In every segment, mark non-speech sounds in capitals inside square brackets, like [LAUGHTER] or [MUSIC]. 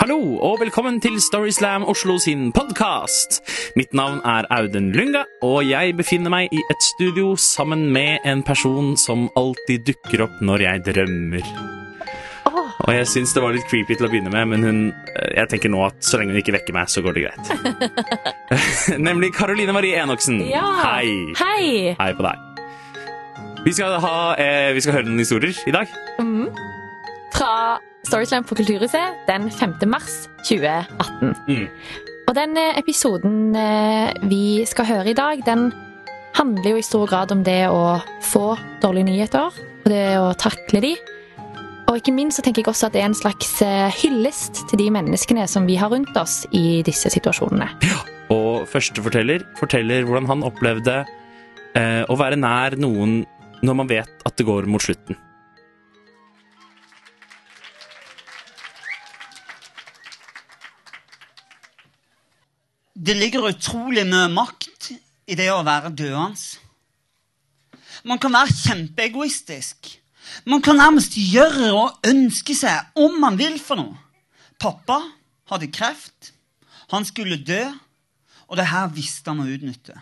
Hallo, og velkommen til Storyslam Oslo sin podkast. Mitt navn er Audun Lynga, og jeg befinner meg i et studio sammen med en person som alltid dukker opp når jeg drømmer. Og jeg syns det var litt creepy til å begynne med, men hun, eh, jeg tenker nå at så lenge hun ikke vekker meg, så går det greit. [LAUGHS] Nemlig Karoline Marie Enoksen. Ja. Hei. Hei! Hei på deg. Vi skal, ha, eh, vi skal høre noen historier i dag. Fra Storyslam på Kulturhuset den 5. mars 2018. Mm. Og den eh, episoden eh, vi skal høre i dag, den handler jo i stor grad om det å få dårlige nyheter, og det å takle de. Og ikke minst så tenker jeg også at det er en slags eh, hyllest til de menneskene som vi har rundt oss i disse situasjonene. Og førsteforteller forteller hvordan han opplevde eh, å være nær noen når man vet at det går mot slutten. Det ligger utrolig mye makt i det å være døende. Man kan være kjempeegoistisk. Man kan nærmest gjøre og ønske seg om man vil for noe. Pappa hadde kreft. Han skulle dø, og det her visste han å utnytte.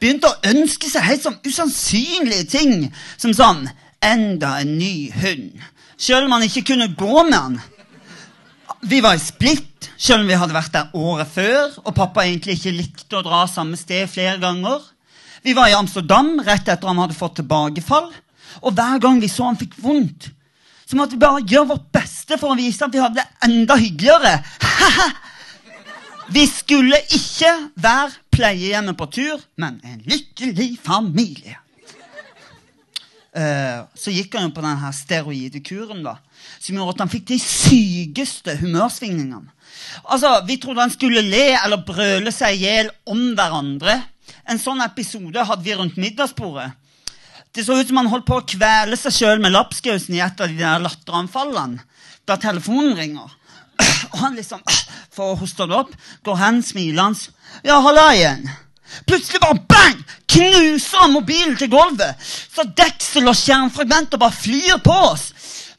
Begynte å ønske seg helt sånn usannsynlige ting, som sånn Enda en ny hund. Selv om han ikke kunne gå med han. Vi var i Split, selv om vi hadde vært der året før, og pappa egentlig ikke likte å dra samme sted flere ganger. Vi var i Amsterdam rett etter han hadde fått tilbakefall, og hver gang vi så han fikk vondt, så måtte vi bare gjøre vårt beste for å vise at vi hadde det enda hyggeligere. [LAUGHS] vi skulle ikke være pleiehjemmet på tur, men en lykkelig familie. Uh, så gikk han jo på denne steroidekuren, da, som gjorde at han fikk de sykeste humørsvingningene. Altså, Vi trodde han skulle le eller brøle seg i hjel om hverandre. En sånn episode hadde vi rundt middagsbordet. Det så ut som han holdt på å kvele seg sjøl med lapskausen i et av de der latteranfallene da telefonen ringer. [CLEARS THROAT] Og han liksom, [CLEARS THROAT] får å hoste det opp, går hen smilende. Ja, halla igjen. Plutselig bare bang! Knuser han mobilen til gulvet. Så deksel og skjermfragmenter bare flyr på oss.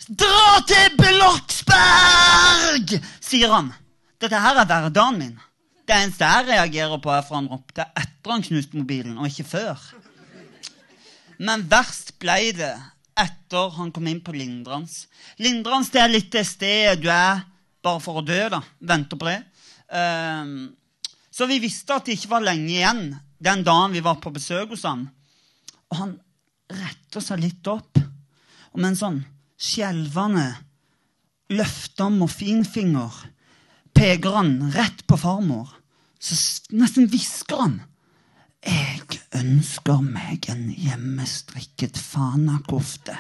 Dra til Bloksberg! sier han. Dette her er hverdagen min. Det eneste jeg reagerer på, er for han ropte etter han knuste mobilen, og ikke før. Men verst ble det etter han kom inn på Lindrans. Lindrans det er litt det stedet du er bare for å dø. da. Venter på det. Um, så vi visste at det ikke var lenge igjen den dagen vi var på besøk hos han. Og han retter seg litt opp, og med en sånn skjelvende, løfta morfinfinger peker han rett på farmor. Så nesten hvisker han. Jeg ønsker meg en hjemmestrikket fanakofte.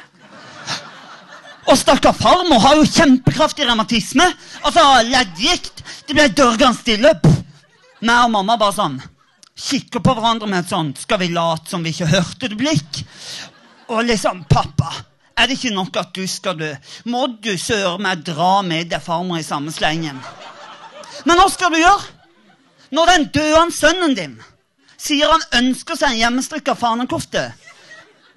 Og stakkar farmor har jo kjempekraftig revmatisme. Altså leddgikt. Det ble dørgende stille. Pff. Meg og mamma bare sånn kikker på hverandre med et sånt 'skal vi late som vi ikke hørte det' blikk. Og liksom 'Pappa, er det ikke nok at du skal dø? Må du søren meg dra med deg farmor i samme slengen? Men hva skal du gjøre? Når den døende sønnen din sier han ønsker seg en hjemmestrikka fanekofte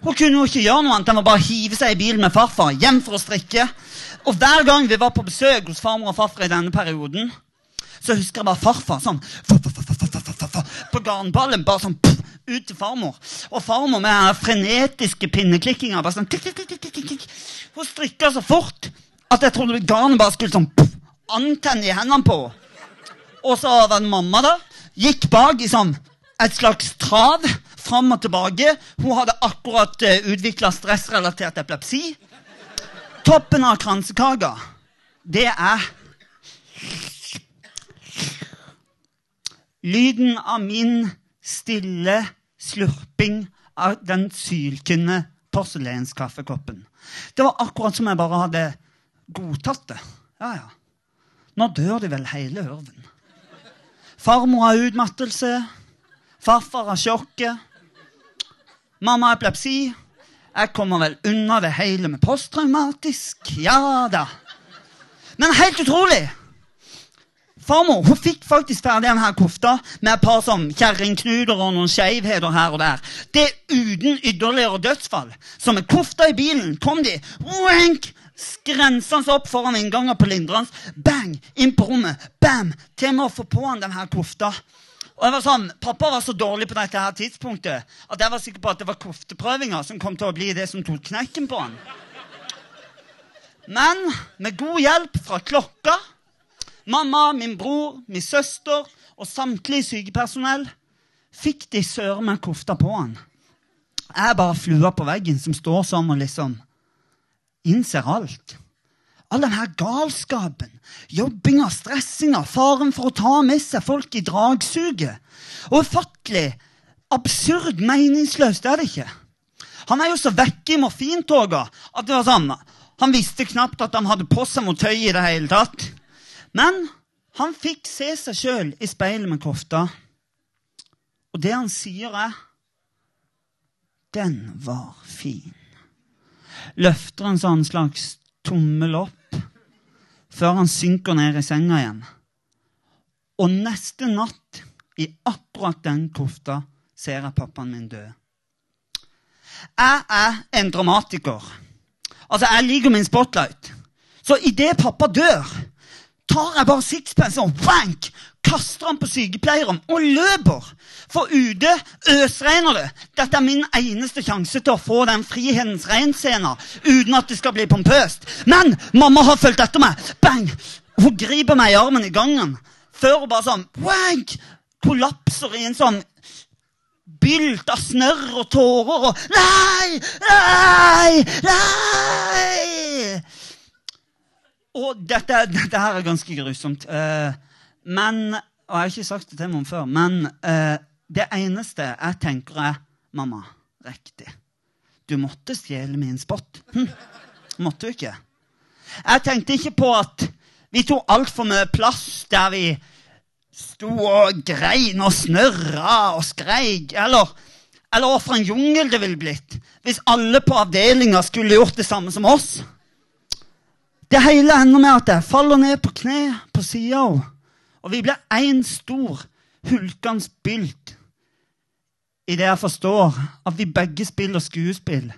Hun kunne jo ikke gjøre noe annet enn å bare hive seg i bilen med farfar hjem for å strikke. Og hver gang vi var på besøk hos farmor og farfar i denne perioden, så husker jeg bare farfar sånn På garnballen. bare sånn ut til farmor. Og farmor med den frenetiske pinneklikkinga. Bare sånn tikk, tikk, tikk, tikk. Hun strikka så fort at jeg trodde garnet bare skulle sånn pff, antenne i hendene på. Og så var det mamma, da. Gikk bak i sånn et slags trav fram og tilbake. Hun hadde akkurat uh, utvikla stressrelatert epilepsi. Toppen av kransekaka, det er Lyden av min stille slurping av den syltynne porselenskaffekoppen. Det var akkurat som jeg bare hadde godtatt det. Ja, ja. Nå dør de vel hele ørven. Farmor har utmattelse. Farfar har sjokket. Mamma har epilepsi. Jeg kommer vel unna det hele med posttraumatisk. Ja da. Men helt utrolig! Farmor hun fikk faktisk ferdig denne kofta med et par sånn kjerringknuter og noen skeivheter her og der. Det er uten ytterligere dødsfall. Så med kofta i bilen kom de, wank, skrensende opp foran inngangen på Lindrens. Bang! Inn på rommet. Bam! Til med å få på han denne kofta. Og jeg var sånn, Pappa var så dårlig på dette her tidspunktet at jeg var sikker på at det var kofteprøvinga som kom til å bli det som tok knekken på han. Men med god hjelp fra klokka, mamma, min bror, min søster og samtlig sykepersonell fikk de søren meg kofta på han. Jeg er bare flua på veggen som står sånn og liksom innser alt. All denne galskapen, jobbinga, stressinga, faren for å ta med seg folk i dragsuget. Ufattelig absurd meningsløst er det ikke. Han er jo så vekke i morfintoga at det var sånn Han visste knapt at han hadde på seg mot tøy i det hele tatt. Men han fikk se seg sjøl i speilet med kofta. Og det han sier, er Den var fin. Løfter en sånn slags tommel opp før han synker ned i senga igjen. Og neste natt, i akkurat den kofta, ser jeg pappaen min dø. Jeg er en dramatiker. Altså, jeg liker min spotlight. Så idet pappa dør, tar jeg bare sixpence og wank, kaster han på sykepleieren og løper. For ute øsregner det. Dette er min eneste sjanse til å få den frihetens regnscena uten at det skal bli pompøst. Men mamma har fulgt etter meg. Bang! Hun griper meg i armen i gangen. Før hun bare sånn wank, kollapser i en sånn bylt av snørr og tårer og Nei! Nei! Nei! Og dette, dette her er ganske grusomt. Uh, men Og jeg har ikke sagt det til noen før, men uh, det eneste jeg tenker, er Mamma, riktig. Du måtte stjele min spott. Hm. Måtte du ikke? Jeg tenkte ikke på at vi tok altfor mye plass der vi sto og grein og snørra og skreik. Eller, eller hva for en jungel det ville blitt hvis alle på avdelinga skulle gjort det samme som oss. Det hele ender med at jeg faller ned på kne på sida og vi blir én stor, hulkende bylt i det jeg forstår at vi begge spiller skuespill.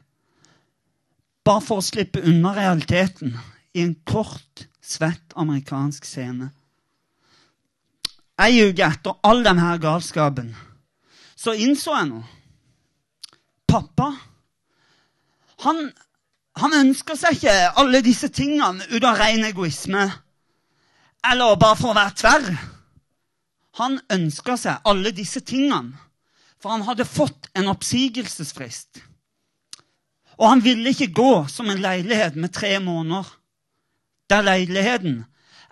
Bare for å slippe unna realiteten i en kort, svett amerikansk scene. Ei uke etter all denne galskapen så innså jeg noe. Pappa han, han ønsker seg ikke alle disse tingene ut av ren egoisme. Eller bare for å være tverr. Han ønska seg alle disse tingene, for han hadde fått en oppsigelsesfrist. Og han ville ikke gå som en leilighet med tre måneder, der leiligheten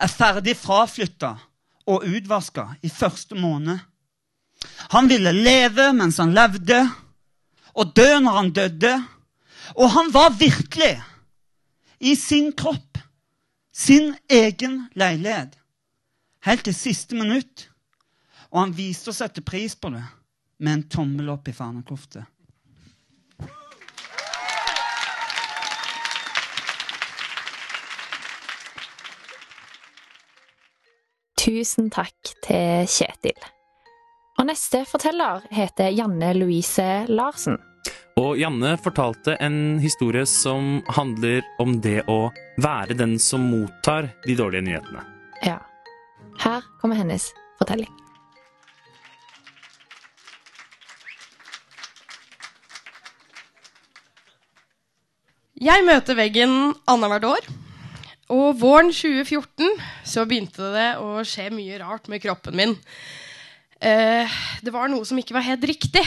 er ferdig fraflytta og utvaska i første måned. Han ville leve mens han levde, og dø når han døde. Og han var virkelig i sin kropp sin egen leilighet helt til siste minutt. Og han viste å sette pris på det med en tommel opp i fanekofte. Tusen takk til Kjetil. Og neste forteller heter Janne Louise Larsen. Og Janne fortalte en historie som handler om det å være den som mottar de dårlige nyhetene. Ja. Her kommer hennes fortelling. Jeg møter veggen annethvert år. Og våren 2014 så begynte det å skje mye rart med kroppen min. Eh, det var noe som ikke var helt riktig.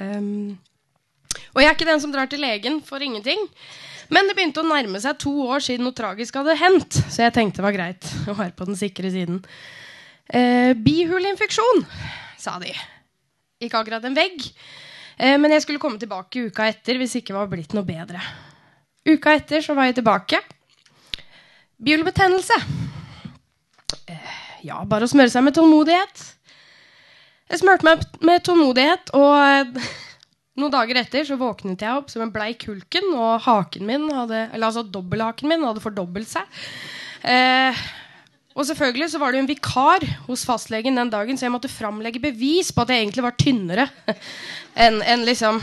Um, og jeg er ikke den som drar til legen for ingenting. Men det begynte å nærme seg to år siden noe tragisk hadde hendt, så jeg tenkte det var greit å være på den sikre siden. Eh, bihuleinfeksjon, sa de. Ikke akkurat en vegg, eh, men jeg skulle komme tilbake uka etter hvis det ikke var blitt noe bedre. Uka etter så var jeg tilbake. Bihulebetennelse. Eh, ja, bare å smøre seg med tålmodighet. Jeg smurte meg med tålmodighet, og eh, noen dager etter så våknet jeg opp som en bleik hulken, og haken min hadde, eller altså dobbelthaken min hadde fordobbelt seg. Eh, og selvfølgelig så var det jo en vikar hos fastlegen den dagen, så jeg måtte framlegge bevis på at jeg egentlig var tynnere [LAUGHS] enn en liksom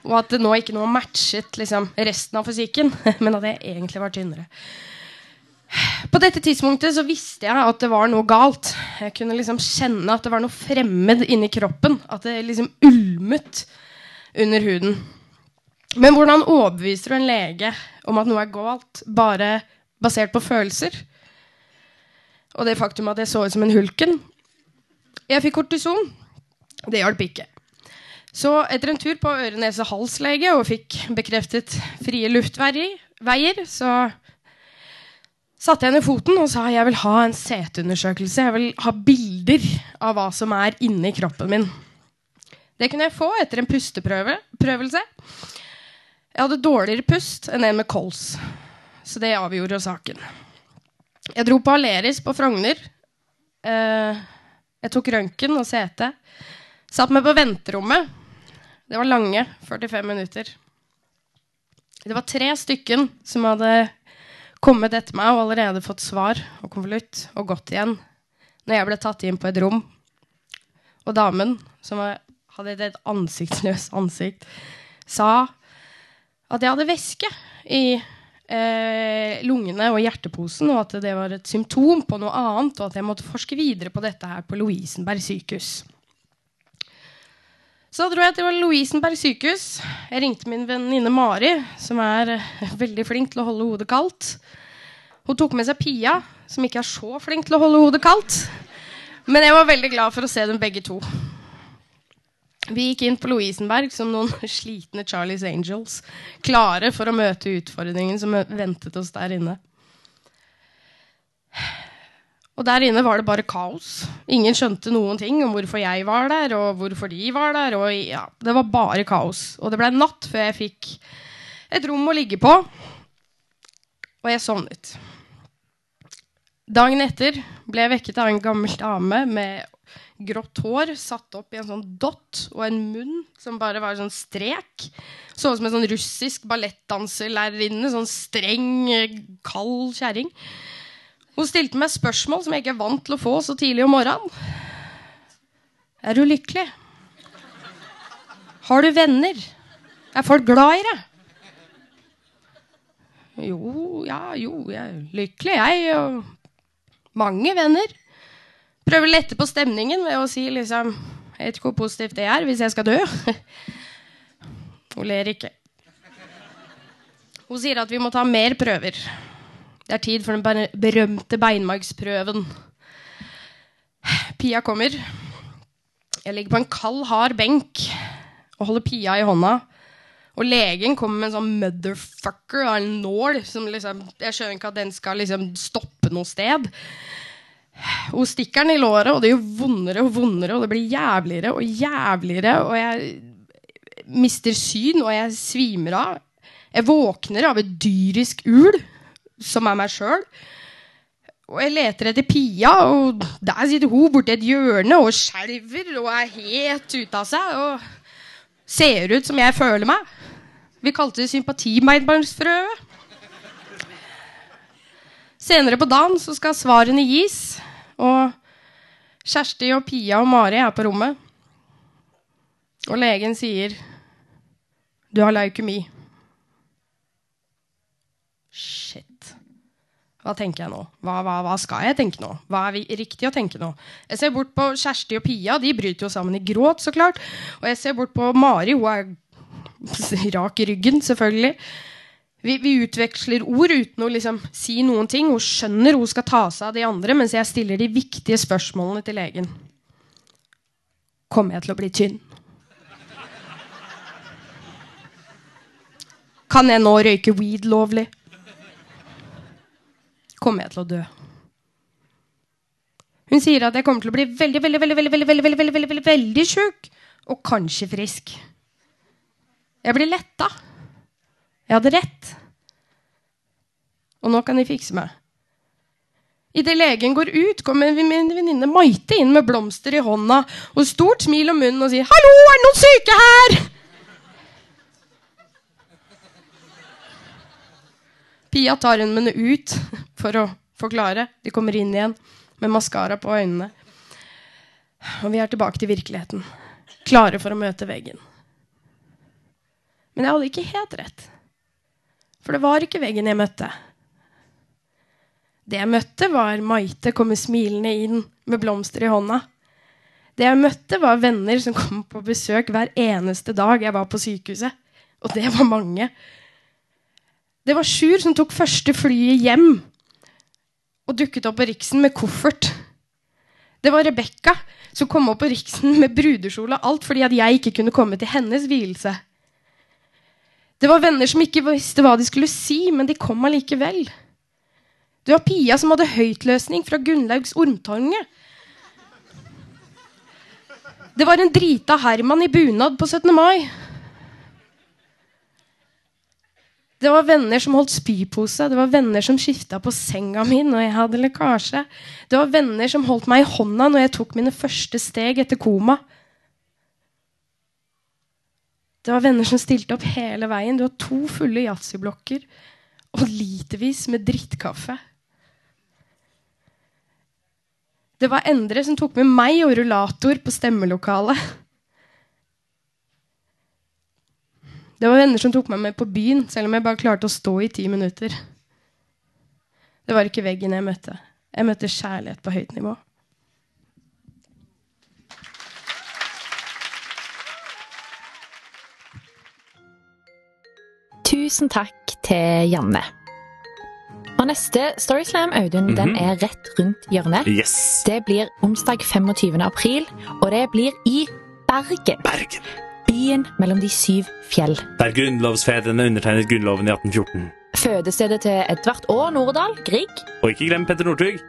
Og at det nå ikke noe matchet liksom, resten av fysikken, [LAUGHS] men at jeg egentlig var tynnere. På dette tidspunktet så visste jeg at det var noe galt. Jeg kunne liksom kjenne at det var noe fremmed inni kroppen. At det liksom ulmet under huden. Men hvordan overbeviser du en lege om at noe er galt, bare basert på følelser? Og det faktum at jeg så ut som en hulken. Jeg fikk kortison. Det hjalp ikke. Så etter en tur på øre-nese-hals-lege og fikk bekreftet frie luftveier, så satte jeg ned foten og sa jeg vil ha en CT-undersøkelse. Jeg vil ha bilder av hva som er inni kroppen min. Det kunne jeg få etter en pusteprøvelse. Jeg hadde dårligere pust enn en med kols, så det avgjorde saken. Jeg dro på Aleris på Frogner. Eh, jeg tok røntgen og CT. Satt meg på venterommet. Det var lange 45 minutter. Det var tre stykken som hadde kommet etter meg og allerede fått svar og konvolutt og gått igjen når jeg ble tatt inn på et rom. Og damen, som hadde et ansiktsløst ansikt, sa at jeg hadde væske i eh, lungene og hjerteposen, og at det var et symptom på noe annet, og at jeg måtte forske videre på dette her på Lovisenberg sykehus. Så dro jeg til Lovisenberg sykehus. Jeg ringte min venninne Mari, som er [LAUGHS] veldig flink til å holde hodet kaldt. Hun tok med seg Pia, som ikke er så flink til å holde hodet kaldt. Men jeg var veldig glad for å se dem begge to. Vi gikk inn på Lovisenberg som noen [LAUGHS] slitne Charlies Angels, klare for å møte utfordringen som ventet oss der inne. Og der inne var det bare kaos. Ingen skjønte noen ting om hvorfor jeg var der, og hvorfor de var der. Og ja, det var bare kaos. Og det ble natt før jeg fikk et rom å ligge på. Og jeg sovnet. Dagen etter ble jeg vekket av en gammel dame med grått hår satt opp i en sånn dott og en munn som bare var en sånn strek. Så ut som en sånn russisk ballettdanserlærerinne. Sånn streng, kald kjerring. Hun stilte meg spørsmål som jeg ikke er vant til å få så tidlig om morgenen. Er du lykkelig? Har du venner? Er folk glad i deg? Jo, ja, jo, jeg er lykkelig, jeg. Og mange venner. Prøver å lette på stemningen ved å si liksom Jeg vet ikke hvor positivt det er hvis jeg skal dø. Hun ler ikke. Hun sier at vi må ta mer prøver. Det er tid for den berømte beinmargsprøven. Pia kommer. Jeg ligger på en kald, hard benk og holder Pia i hånda. Og legen kommer med en sånn motherfucker av en nål. Som liksom, jeg skjønner ikke at den skal liksom stoppe noe sted. Hun stikker den i låret, og det gjør vondere og vondere, og det blir jævligere og jævligere. Og jeg mister syn, og jeg svimer av. Jeg våkner av et dyrisk ul som er meg sjøl. Og jeg leter etter Pia, og der sitter hun borti et hjørne og skjelver og er helt ute av seg. Og ser ut som jeg føler meg. Vi kalte det sympatimeidbarnsfrø. Senere på dagen så skal svarene gis, og Kjersti og Pia og Mari er på rommet. Og legen sier, 'Du har leukemi'. Shit. Hva tenker jeg nå? Hva, hva, hva, skal jeg tenke nå? Hva er riktig å tenke nå? Jeg ser bort på Kjersti og Pia. De bryter jo sammen i gråt, så klart. Og jeg ser bort på Mari. Hun er [LAUGHS] rak i ryggen, selvfølgelig. Vi, vi, utveksler ord uten å liksom si noen ting. Hun skjønner hun skal ta seg av de andre, mens jeg stiller de viktige spørsmålene til legen. Kommer jeg til å bli tynn? Kan jeg nå røyke weed lovlig? kommer jeg til å dø. Hun sier at jeg kommer til å bli veldig, veldig, veldig, veldig, veldig, veldig, veldig, veldig, veldig, veldig, veldig sjuk. Og kanskje frisk. Jeg blir letta. Jeg hadde rett. Og nå kan de fikse meg. Idet legen går ut, kommer min venninne Maite inn med blomster i hånda og stort smil om munnen og sier 'Hallo, er det noen syke her?' Pia tar henne ut for å forklare. De kommer inn igjen med maskara på øynene. Og vi er tilbake til virkeligheten. Klare for å møte veggen. Men jeg hadde ikke helt rett. For det var ikke veggen jeg møtte. Det jeg møtte, var Maite komme smilende inn med blomster i hånda. Det jeg møtte, var venner som kom på besøk hver eneste dag jeg var på sykehuset. Og det var mange. Det var Sjur som tok første flyet hjem og dukket opp på Riksen med koffert. Det var Rebekka som kom opp på Riksen med brudekjole og alt fordi at jeg ikke kunne komme til hennes vielse. Det var venner som ikke visste hva de skulle si, men de kom allikevel. Det var Pia som hadde høytløsning fra Gunnlaugs ormtange. Det var en drita Herman i bunad på 17. mai. Det var venner som holdt spypose, det var venner som skifta på senga mi når jeg hadde lekkasje. Det var venner som holdt meg i hånda når jeg tok mine første steg etter koma. Det var venner som stilte opp hele veien. Det var to fulle yatzyblokker og litervis med drittkaffe. Det var Endre som tok med meg og rullator på stemmelokalet. Det var venner som tok meg med på byen, selv om jeg bare klarte å stå i ti minutter. Det var ikke veggen jeg møtte. Jeg møtte kjærlighet på høyt nivå. Tusen takk til Janne. Og neste Storyslam, Audun, den er rett rundt hjørnet. Yes. Det blir onsdag 25. april, og det blir i Bergen. Bergen. Byen mellom de syv fjell. Der grunnlovsfedrene undertegnet Grunnloven i 1814. Fødestedet til Edvard og Nordahl, Grieg. Og ikke glem Petter Northug.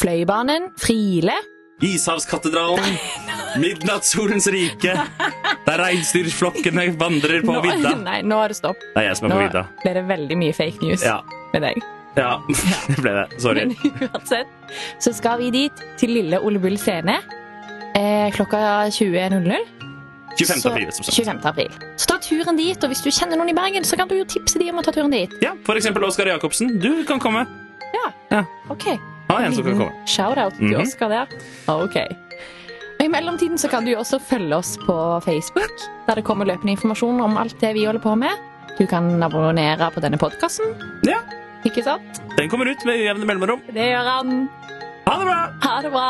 Fløibanen, Friele. Ishavskatedralen. [LAUGHS] Midnattssolens rike. Der reinsdyrflokkene vandrer på vidda. [LAUGHS] Nei, nå er det stopp. Det er jeg som er Nå på vidda. ble det veldig mye fake news Ja. med deg. ja. [LAUGHS] Det ble det. Sorry. Men uansett så skal vi dit, til Lille Ole Bull scene, eh, klokka 20.00. 25. Så- april, som sagt. 25. april. Så ta turen dit, og hvis du kjenner noen i Bergen, så kan du jo tipse dem om å ta turen dit. Ja, for eksempel Oskar Jacobsen. Du kan komme. Ja, Ja, ok. Ha en, en som kan komme. Shout-out til Mhm. Oskar der. Ok. Og I mellomtiden så kan du også følge oss på Facebook, der det kommer løpende informasjon om alt det vi holder på med. Du kan abonnere på denne podkasten, Ja, ikke sant? Den kommer ut med ujevne mellomrom. Det gjør han. Ha det bra! Ha det bra!